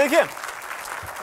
Sveiki.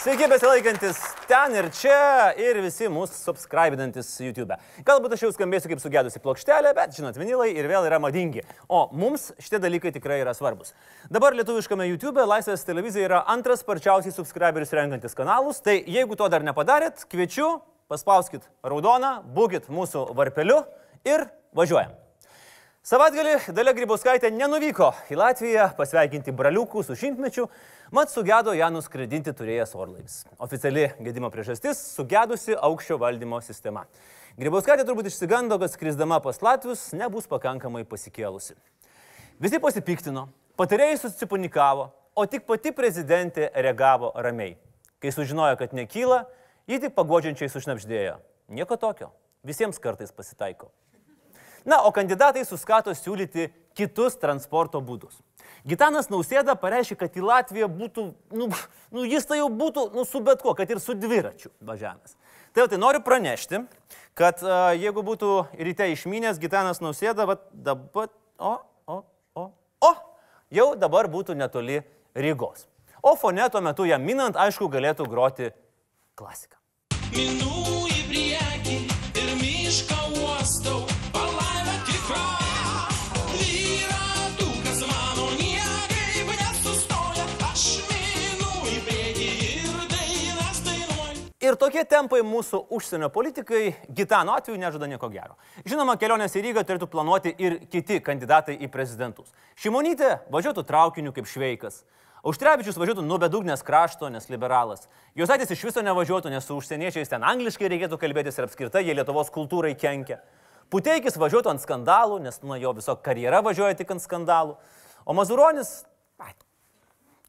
Sveiki besilaikantis ten ir čia ir visi mūsų subscribinantis YouTube. Galbūt aš jau skambėsiu kaip sugedusi plokštelė, bet žinot, vinilai ir vėl yra madingi. O mums šitie dalykai tikrai yra svarbus. Dabar lietuviškame YouTube Laisvės televizija yra antras sparčiausiai subscriberius renkantis kanalus, tai jeigu to dar nepadarėt, kviečiu, paspauskit raudoną, būkit mūsų varpeliu ir važiuojam. Savatgalį Dalia Grybauskaitė nenuvyko į Latviją pasveikinti braliukų su šimtmečiu, mat sugedo ją nuskraidinti turėjęs orlaivis. Oficiali gedimo priežastis - sugedusi aukščio valdymo sistema. Grybauskaitė turbūt išsigando, kad skrisdama pas Latvius nebus pakankamai pasikėlusi. Visi pasipiktino, patarėjai susipanikavo, o tik pati prezidentė reagavo ramiai. Kai sužinojo, kad nekyla, ji tik pagodžiančiai sušnapždėjo. Nieko tokio, visiems kartais pasitaiko. Na, o kandidatai suskato siūlyti kitus transporto būdus. Gitanas Nausėda pareiškė, kad į Latviją būtų, nu, nu jis tai jau būtų, nu, su bet kuo, kad ir su dviračiu važiavęs. Tai jau tai noriu pranešti, kad uh, jeigu būtų ryte išminęs Gitanas Nausėda, va dabar, o, o, o, o, jau dabar būtų netoli Rygos. O fone tuo metu jam minant, aišku, galėtų groti klasiką. Minu į priekį Ir tokie tempai mūsų užsienio politikai Gitano atveju nežada nieko gero. Žinoma, kelionės į Rygą turėtų planuoti ir kiti kandidatai į prezidentus. Šimonytė važiuotų traukiniu kaip šveikas. Auštrevičius važiuotų nuo bedugnės krašto, nes liberalas. Josaitis iš viso nevažiuotų, nes su užsieniečiais ten angliškai reikėtų kalbėtis ir apskritai jie Lietuvos kultūrai kenkia. Puteikis važiuotų ant skandalų, nes nuo jo viso karjera važiuoja tik ant skandalų. O Mazuronis, ai,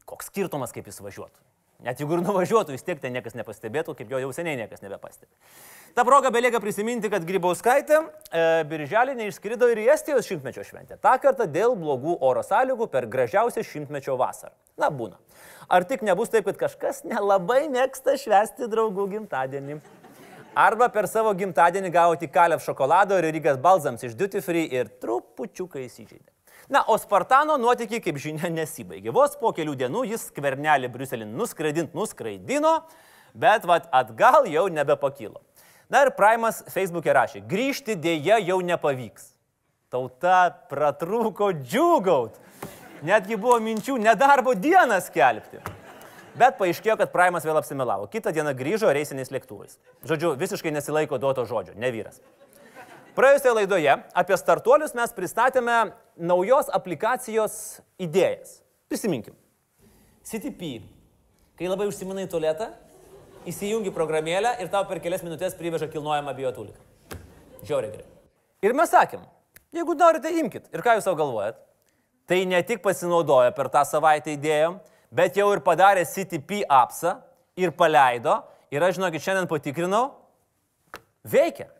koks skirtumas, kaip jis važiuotų. Net jeigu ir nuvažiuotų, vis tiek ten niekas nepastebėtų, kaip jo jau seniai niekas nebepastebi. Ta proga belieka prisiminti, kad Grybauskaitė e, birželį neišskrido ir į Estijos šimtmečio šventę. Ta kartą dėl blogų oro sąlygų per gražiausią šimtmečio vasarą. Na, būna. Ar tik nebus taip, kad kažkas nelabai mėgsta švęsti draugų gimtadienį? Arba per savo gimtadienį gauti kalev šokolado ir rygas balzams iš duty free ir trupučiuką įsižeidė. Na, o Spartano nuotykiai, kaip žinia, nesibaigė. Vos po kelių dienų jis skvernelį Briuselį nuskraidint nuskraidino, bet vat atgal jau nebepakilo. Na ir Primas Facebook'e rašė, grįžti dėja jau nepavyks. Tauta pratrūko džiugaut. Netgi buvo minčių nedarbo dieną skelbti. Bet paaiškėjo, kad Primas vėl apsimelavo. Kitą dieną grįžo reisiniais lėktuvais. Žodžiu, visiškai nesilaiko duoto žodžio, ne vyras. Praėjusioje laidoje apie startuolius mes pristatėme naujos aplikacijos idėjas. Prisiminkim. CTP. Kai labai užsiminai tualetą, įsijungi programėlę ir tau per kelias minutės priveža kilnojamą biotuliką. Žiauriai gerai. Ir mes sakėm, jeigu norite, imkite. Ir ką jūs savo galvojat? Tai ne tik pasinaudojo per tą savaitę idėjom, bet jau ir padarė CTP apsą ir paleido. Ir aš, žinokit, šiandien patikrinau, veikia.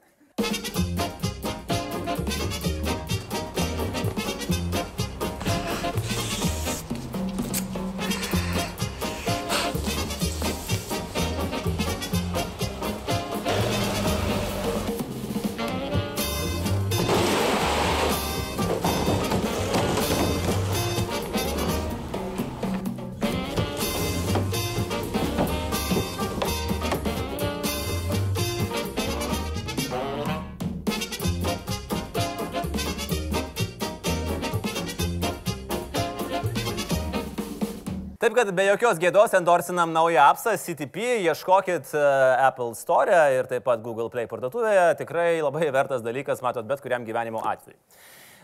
Taip kad be jokios gėdos endorsinam naują apsą CTP, ieškokit e, Apple Store ir taip pat Google Play parduotuvėje. Tikrai labai vertas dalykas, matot, bet kuriam gyvenimo atveju.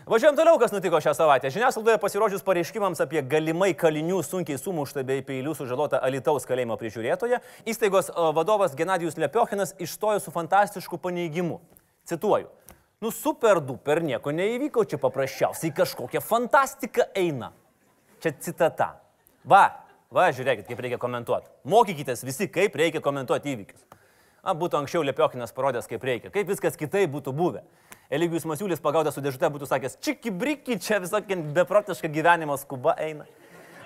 Važiuojam toliau, kas nutiko šią savaitę. Žiniasklaidoje pasirodžius pareiškimams apie galimai kalinių sunkiai sumuštą bei peilių sužalotą Alitaus kalėjimo prižiūrėtoją, įstaigos e, vadovas Genadijus Lepiochinas išstojo su fantastišku paneigimu. Cituoju. Nu super duper, nieko neįvyko, čia paprasčiausiai kažkokia fantastika eina. Čia citata. Va, va, žiūrėkit, kaip reikia komentuoti. Mokykitės visi, kaip reikia komentuoti įvykius. Na, būtų anksčiau Liepiokinas parodęs, kaip reikia, kaip viskas kitai būtų buvę. Eligijus Masiulis pagaudas su dėžute būtų sakęs, čiki briki, čia visokia beprotiška gyvenimo skuba eina.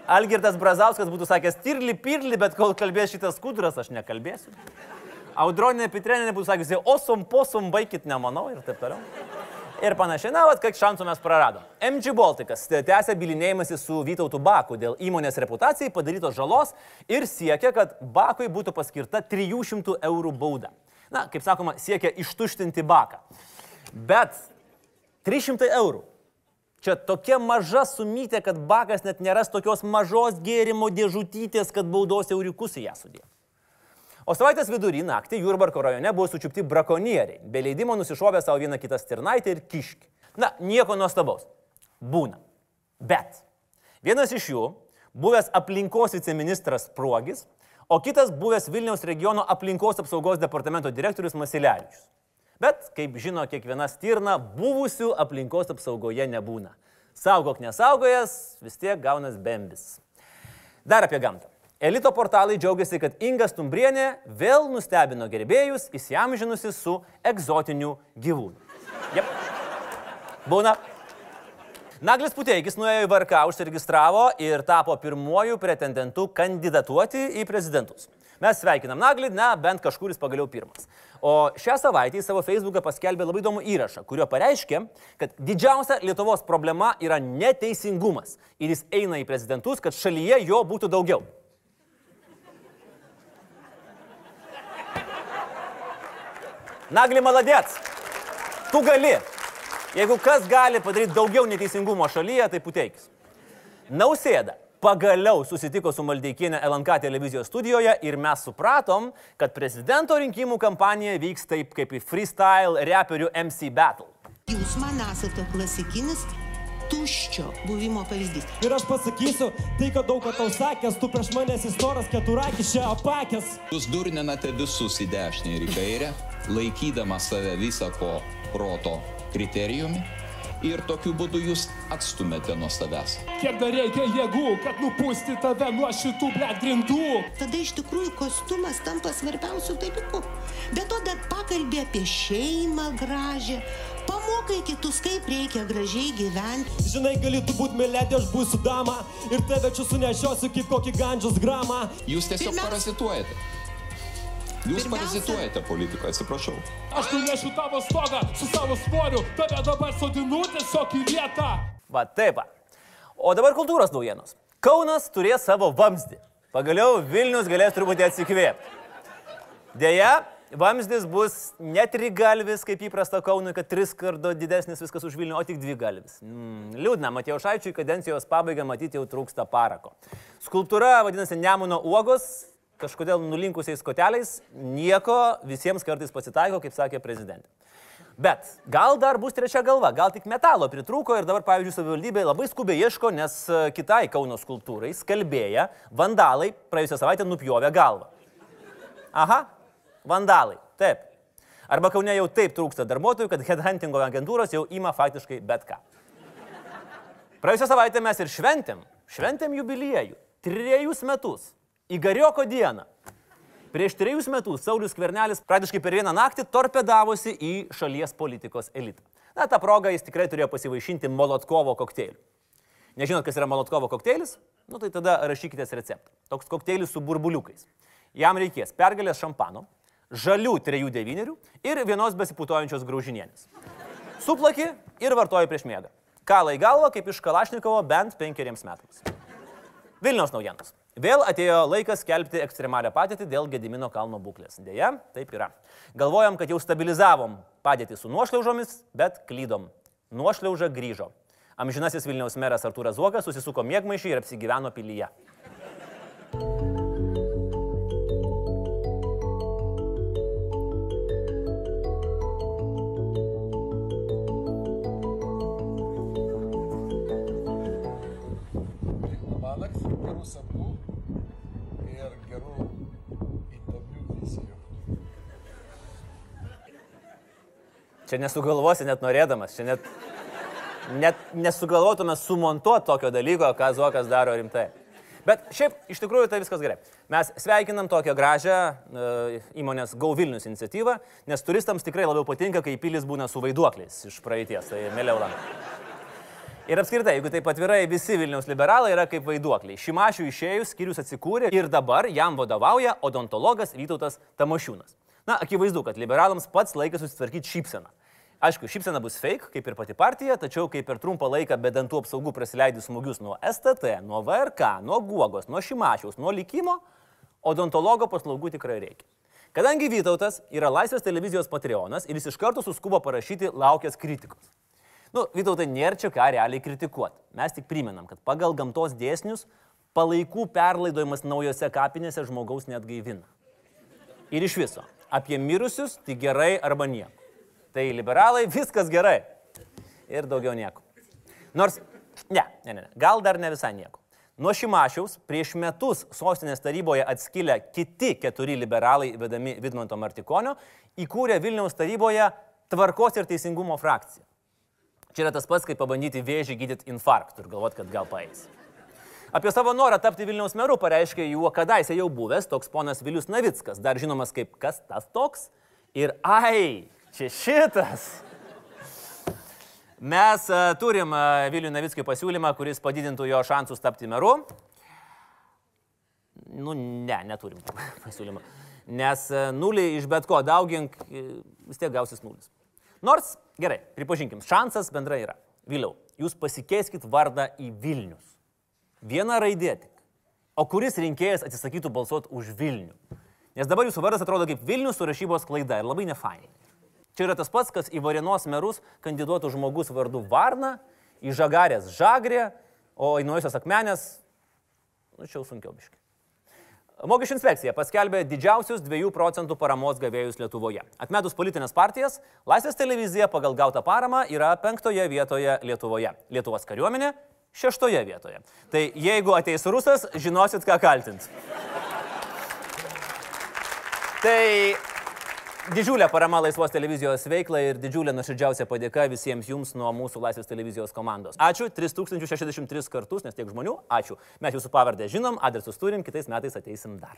Algirdas Brazauskas būtų sakęs, tirli pirli, bet kol kalbės šitas kudras, aš nekalbėsiu. Audronė Pitrenė būtų sakiusi, osom posom baikit, nemanau ir taip toliau. Ir panašiai, na, vad, kiek šansų mes praradom. MG Balticas tęsia bilinėjimąsi su Vytautu Baku dėl įmonės reputacijai padarytos žalos ir siekia, kad Bakui būtų paskirta 300 eurų bauda. Na, kaip sakoma, siekia ištuštinti Baką. Bet 300 eurų. Čia tokia maža sumytė, kad Bakas net neras tokios mažos gėrimo dėžutytės, kad baudos eurikus į ją sudėjo. O savaitės vidury naktį Jurbarko rajone buvo sučiupti brakonieriai, be leidimo nusišovė savo vieną kitą stirnaitę ir kiškį. Na, nieko nuostabaus. Būna. Bet vienas iš jų, buvęs aplinkos viceministras Pruogis, o kitas buvęs Vilniaus regiono aplinkos apsaugos departamento direktorius Masilevičius. Bet, kaip žino kiekviena stirna, buvusių aplinkos apsaugoje nebūna. Saugok nesaugojas, vis tiek gaunas bembis. Dar apie gamtą. Elito portalai džiaugiasi, kad Inga Stumbrienė vėl nustebino gerbėjus, įsiamžinusi su egzotiniu gyvūnu. Jep. Būna. Naglis Puteikis nuėjo į VRK, užsiregistravo ir tapo pirmuoju pretendentu kandidatuoti į prezidentus. Mes sveikinam Naglį, na, bent kažkur jis pagaliau pirmas. O šią savaitę į savo Facebooką paskelbė labai įdomų įrašą, kuriuo pareiškė, kad didžiausia Lietuvos problema yra neteisingumas ir jis eina į prezidentus, kad šalyje jo būtų daugiau. Nagli maladėts. Tu gali. Jeigu kas gali padaryti daugiau neteisingumo šalyje, tai puteikis. Nausėda pagaliau susitiko su Maldeikienė LNK televizijos studijoje ir mes supratom, kad prezidento rinkimų kampanija vyks taip kaip į freestyle reperių MC battle. Jūs man esate klasikinis tuščio buvimo pavyzdys. Ir aš pasakysiu, tai, kad daug ką tau sakęs, tu prieš manęs istoras keturakis čia apakęs. Jūs durninate visus į dešinę ir į kairę, laikydama save visą ko proto kriterijumi ir tokiu būdu jūs atstumėte nuo savęs. Kiek dar reikia jėgų, kad nupūsti tave nuo šitų blėt grindų? Tada iš tikrųjų kostiumas tampa svarbiausių dalykų. Be to dar pakalbė apie šeimą gražią, pamokai kitus, kaip reikia gražiai gyventi. Žinai, galėtų būti melėdė, aš būsiu dama ir tave čia sunešiosiu kaip kokį gandžios gramą. Jūs tiesiog Pirmiausia- parazituojate. Jūs Pirmiausia- parazituojate politiką, atsiprašau. Aš nunešiu tavo stogą su savo svoriu, tave dabar sodinu tiesiog į vietą. Va taip. va. O dabar kultūros naujienos. Kaunas turės savo vamzdį. Pagaliau Vilnius galės truputį atsikvėpti. Deja, vamzdis bus ne trigalvis, kaip įprasta Kaunui, kad tris kartų didesnis viskas už Vilnių, o tik dvi galvis. Mm, liūdna, Matėjo Šaičiui kadencijos pabaigą matyti jau trūksta parako. Skulptūra vadinasi Nemuno uogos, kažkodėl nulinkusiais koteliais, nieko visiems kartais pasitaiko, kaip sakė prezidentė. Bet gal dar bus trečia galva, gal tik metalo pritrūko ir dabar, pavyzdžiui, savivaldybė labai skubiai ieško, nes e, kitai Kauno skulptūrai skalbėja vandalai praėjusią savaitę nupjovė galvą. Aha, vandalai, taip. Arba Kaune jau taip trūksta darbuotojų, kad headhuntingo agentūros jau ima faktiškai bet ką. Praėjusią savaitę mes ir šventėm, šventėm jubiliejų. Trejus metus. Įgarioko dieną. Prieš trejus metus Saulis Kvernelis praktiškai per vieną naktį torpedavosi į šalies politikos elitą. Na, tą progą jis tikrai turėjo pasivaišinti Molotkovo kokteiliu. Nežinot, kas yra Molotkovo kokteilis? Nu tai tada rašykite receptą. Toks kokteilis su burbuliukais. Jam reikės pergalės šampano, žalių trejų devynerių ir vienos besiputojančios graužinienės. Suplaki ir vartoji prieš miegą. Kalai galva kaip iš Kalašnikovo bent penkeriems metams. Vilniaus naujienos. Vėl atėjo laikas skelbti ekstremalią padėtį dėl Gedimino kalno būklės. Deja, taip yra. Galvojam, kad jau stabilizavom padėtį su nuošliaužomis, bet klydom. Nuošliauža grįžo. Amžinasis Vilniaus meras Artūras Zuokas susisuko mėgmaišį ir apsigyveno pilyje. Gerų sapnų ir gerų įdomių vizijų. Čia nesugalvosi net norėdamas, čia net, net nesugalvotume sumontuoti tokio dalyko, ką Zuokas daro rimtai. Bet šiaip iš tikrųjų tai viskas gerai. Mes sveikinam tokią gražią e, įmonės Go Vilnius iniciatyvą, nes turistams tikrai labiau patinka, kai pilis būna su vaiduokliais iš praeities, tai mėliau lankai. Ir apskritai, jeigu taip atvirai, visi Vilniaus liberalai yra kaip vaiduokliai. Šimašių išėjus, skyrius atsikūrė ir dabar jam vadovauja odontologas Vytautas Tamošiūnas. Na, akivaizdu, kad liberalams pats laikas susitvarkyti šypseną. Aišku, šypsena bus fake, kaip ir pati partija, tačiau kai per trumpą laiką be dantų apsaugų prasileidai smūgius nuo STT, nuo VRK, nuo Guogos, nuo Šimašiaus, nuo likimo, odontologo paslaugų tikrai reikia. Kadangi Vytautas yra Laisvės televizijos patreonas ir jis iš karto suskubo parašyti laukęs kritikos. Nu, Vytautai, nėra čia ką realiai kritikuoti. Mes tik priminam, kad pagal gamtos dėsnius palaikų perlaidojimas naujose kapinėse žmogaus net gaivina. Ir iš viso, apie mirusius tai gerai arba nieko. Tai liberalai viskas gerai. Ir daugiau nieko. Nors, ne, ne, ne, gal dar ne visai nieko. Nuo Šimašiaus prieš metus sostinės taryboje atskilę kiti keturi liberalai, vedami Vidmanto Martikonio, įkūrė Vilniaus taryboje tvarkos ir teisingumo frakciją. Čia yra tas pats, kaip pabandyti vėžį gydyti infarktų ir galvoti, kad gal paeis. Apie savo norą tapti Vilniaus meru pareiškė jų kadaise jau buvęs toks ponas Vilius Navickas, dar žinomas kaip kas tas toks. Ir ai, čia šitas. Mes uh, turim uh, Viliui Navickui pasiūlymą, kuris padidintų jo šansus tapti meru. Nu, ne, neturim pasiūlymą. Nes uh, nulį iš bet ko daugink, vis tiek gausis nulis. Nors, gerai, pripažinkim, šansas bendrai yra. Vėliau, jūs pasikeiskit vardą į Vilnius. Viena raidė tik. O kuris rinkėjas atsisakytų balsuoti už Vilnių? Nes dabar jūsų vardas atrodo kaip Vilnius su rašybos klaida ir labai nefainai. Čia yra tas pats, kas į Varenos merus kandidatuotų žmogus vardu Varna, į Žagarės Žagrė, o į Nuosios Akmenės, nu čia jau sunkiau biškai. Mokesčių inspekcija paskelbė didžiausius 2 procentų paramos gavėjus Lietuvoje. Atmetus politinės partijas, Laisvės televizija pagal gautą paramą yra penktoje vietoje Lietuvoje. Lietuvos kariuomenė šeštoje vietoje. Tai jeigu ateis rusas, žinosit, ką kaltint. Tai didžiulė parama Laisvos televizijos veiklai ir didžiulė nuoširdžiausia padėka visiems jums nuo mūsų Laisvės televizijos komandos. Ačiū 3063 kartus, nes tiek žmonių. Ačiū. Mes jūsų pavardę žinom, adresus turim, kitais metais ateisim dar.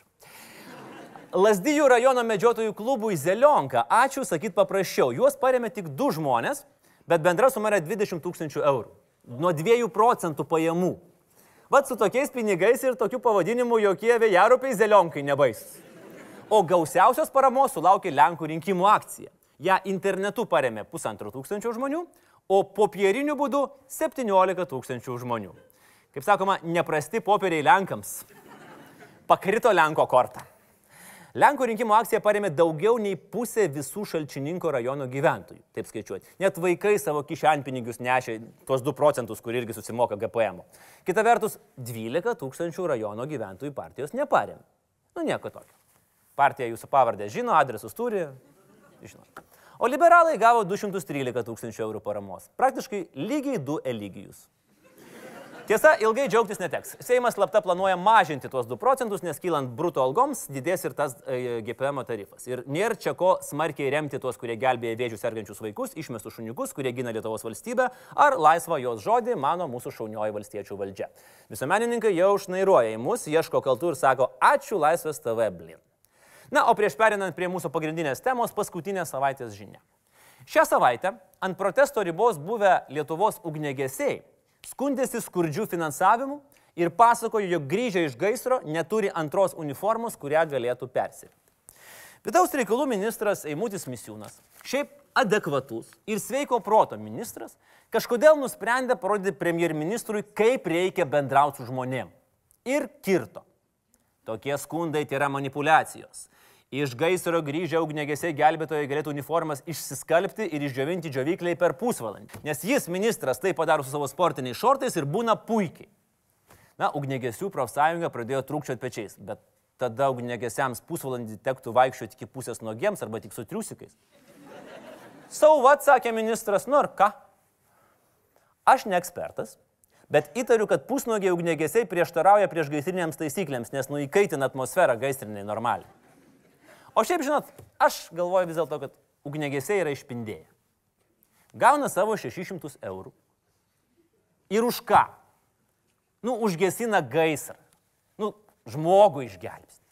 Lasdijų rajono medžiotojų klubui Zelionka. Ačiū, sakyt paprasčiau. Juos paremė tik du žmonės, bet bendra suma yra 20 tūkstančių eurų. Nuo 2 procentų pajamų. Vat su tokiais pinigais ir tokiu pavadinimu jokie vėjarupiai Zelionkai nebaisus. O gausiausios paramos sulaukė Lenkų rinkimų akcija. Ja internetu paremė pusantro tūkstančio žmonių, o popieriniu būdu 17 tūkstančių žmonių. Kaip sakoma, neprasti popieriai Lenkams. Pakrito Lenko kortą. Lenkų rinkimų akcija paremė daugiau nei pusė visų šalčininko rajono gyventojų. Taip skaičiuoti. Net vaikai savo kišenpinigius nešė tuos 2 procentus, kur irgi susimoka GPM. Kita vertus, 12 tūkstančių rajono gyventojų partijos neparemė. Nu nieko tokio. Partija jūsų pavardę žino, adresus turi, žino. O liberalai gavo 213 tūkstančių eurų paramos. Praktiškai lygiai 2 eligijus. Tiesa, ilgai džiaugtis neteks. Seimas slapta planuoja mažinti tuos 2 procentus, nes kylant bruto algoms didės ir tas e, GPM tarifas. Ir nėra čia ko smarkiai remti tuos, kurie gelbėja vėžių sergančius vaikus, išmestų šuniukus, kurie gina Lietuvos valstybę, ar laisvą jos žodį mano mūsų šaunioji valstiečių valdžia. Visuomenininkai jau šnairuoja į mus, ieško kaltų ir sako, ačiū Laisvės TV blin. Na, o prieš perinant prie mūsų pagrindinės temos, paskutinė savaitės žinia. Šią savaitę ant protesto ribos buvę Lietuvos ugnegesiai skundėsi skurdžių finansavimu ir pasakojo, jog grįžę iš gaisro neturi antros uniformos, kurią galėtų persirengti. Vidaus reikalų ministras Eimutis Misiūnas, šiaip adekvatus ir sveiko proto ministras, kažkodėl nusprendė parodyti premjerministrui, kaip reikia bendrauti su žmonėm. Ir kirto. Tokie skundai tai yra manipulacijos. Iš gaisro grįžę ugnegesiai gelbėtojai galėtų uniformas išsiskalbti ir išdžiovinti džiovykliai per pusvalandį. Nes jis, ministras, tai padaro su savo sportiniais šortais ir būna puikiai. Na, ugnegesių profsąjunga pradėjo trūkčioti pečiais, bet tada ugnegesiams pusvalandį tektų vaikščioti iki pusės nogiems arba tik su triusikais. Sauvat, sakė ministras, nu ir ką? Aš ne ekspertas, bet įtariu, kad pusnogiai ugnegesiai prieštarauja prieš gaisrinėms taisyklėms, nes nuįkaitina atmosferą gaisriniai normaliai. O šiaip, žinot, aš galvoju vis dėlto, kad ugnegesiai yra išpindėję. Gauna savo 600 eurų. Ir už ką? Nu, užgesina gaisrą. Nu, žmogų išgelbsti.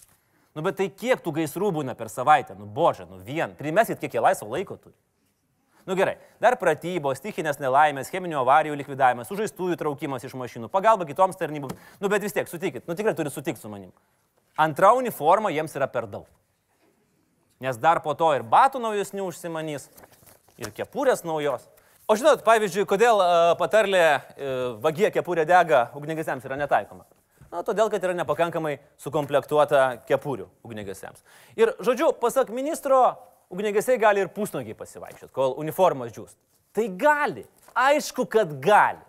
Nu, bet tai kiek tų gaisrų būna per savaitę? Nu, bože, nu vien. Primesit, kiek jie laisvo laiko turi. Nu gerai, dar pratybos, stichinės nelaimės, cheminių avarijų likvidavimas, sužaistųjų traukimas iš mašinų, pagalba kitoms tarnyboms. Nu bet vis tiek, sutikit, nu tikrai turi sutikti su manim. Antra uniforma jiems yra per daug. Nes dar po to ir batų naujesnių užsimanys. ir kepurės naujos. O žinot, pavyzdžiui, kodėl e, patarlė e, vagie kepurė dega ugnigesiams yra netaikoma? Na, todėl, kad yra nepakankamai sukomplektuota kepurių ugnigesiams. Ir, žodžiu, pasak ministro, ugnigesiai gali ir pusnogiai pasivaikščioti, kol uniformas džiūst. Tai gali, aišku, kad gali.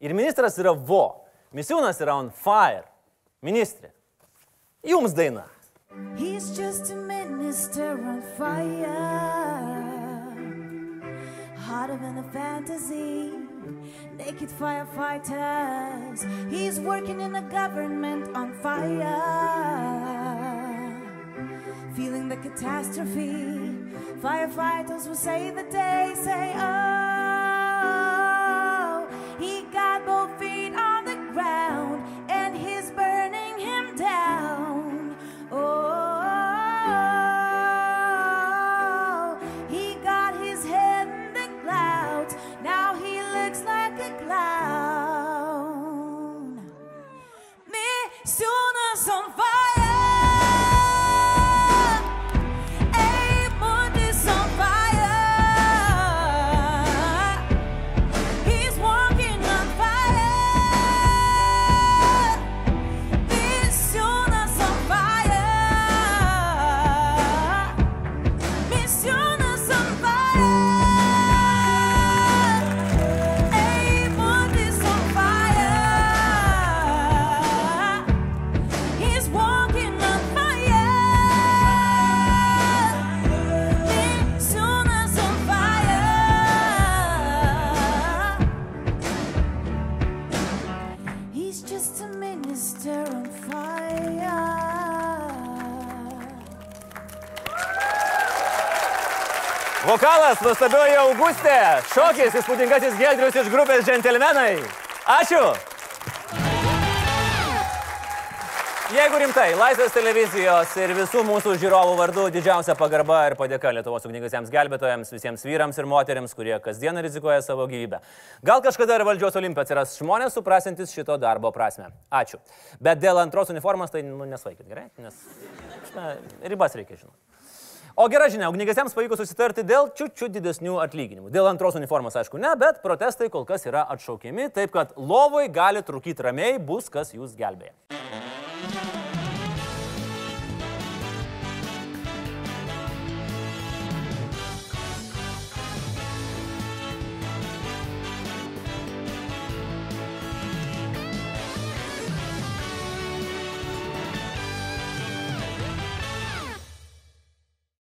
Ir ministras yra vo, misiūnas yra on fire. Ministrė, jums daina. He's just a minister on fire. Hotter than a fantasy. Naked firefighters. He's working in a government on fire. Feeling the catastrophe. Firefighters will say the day, say, oh. Vokalas nuostabioji Augustė, šokis įspūdingasis Gedrius iš grupės Džentelmenai. Ačiū. Jeigu rimtai, Laisvės televizijos ir visų mūsų žiūrovų vardu didžiausia pagarba ir padėka Lietuvos ugnigasiems gelbėtojams, visiems vyrams ir moteriams, kurie kasdieną rizikuoja savo gyvybę. Gal kažkada ir valdžios olimpė atsiras žmonės suprasantis šito darbo prasme. Ačiū. Bet dėl antros uniformos tai nu, nesvaikit, gerai? Nes na, ribas reikia žinoti. O gera žinia, ugnigasiems pavyko susitarti dėl čiučiu didesnių atlyginimų. Dėl antros uniformos, aišku, ne, bet protestai kol kas yra atšaukiami, taip kad lovoj gali trukyti ramiai, bus kas jūs gelbėja.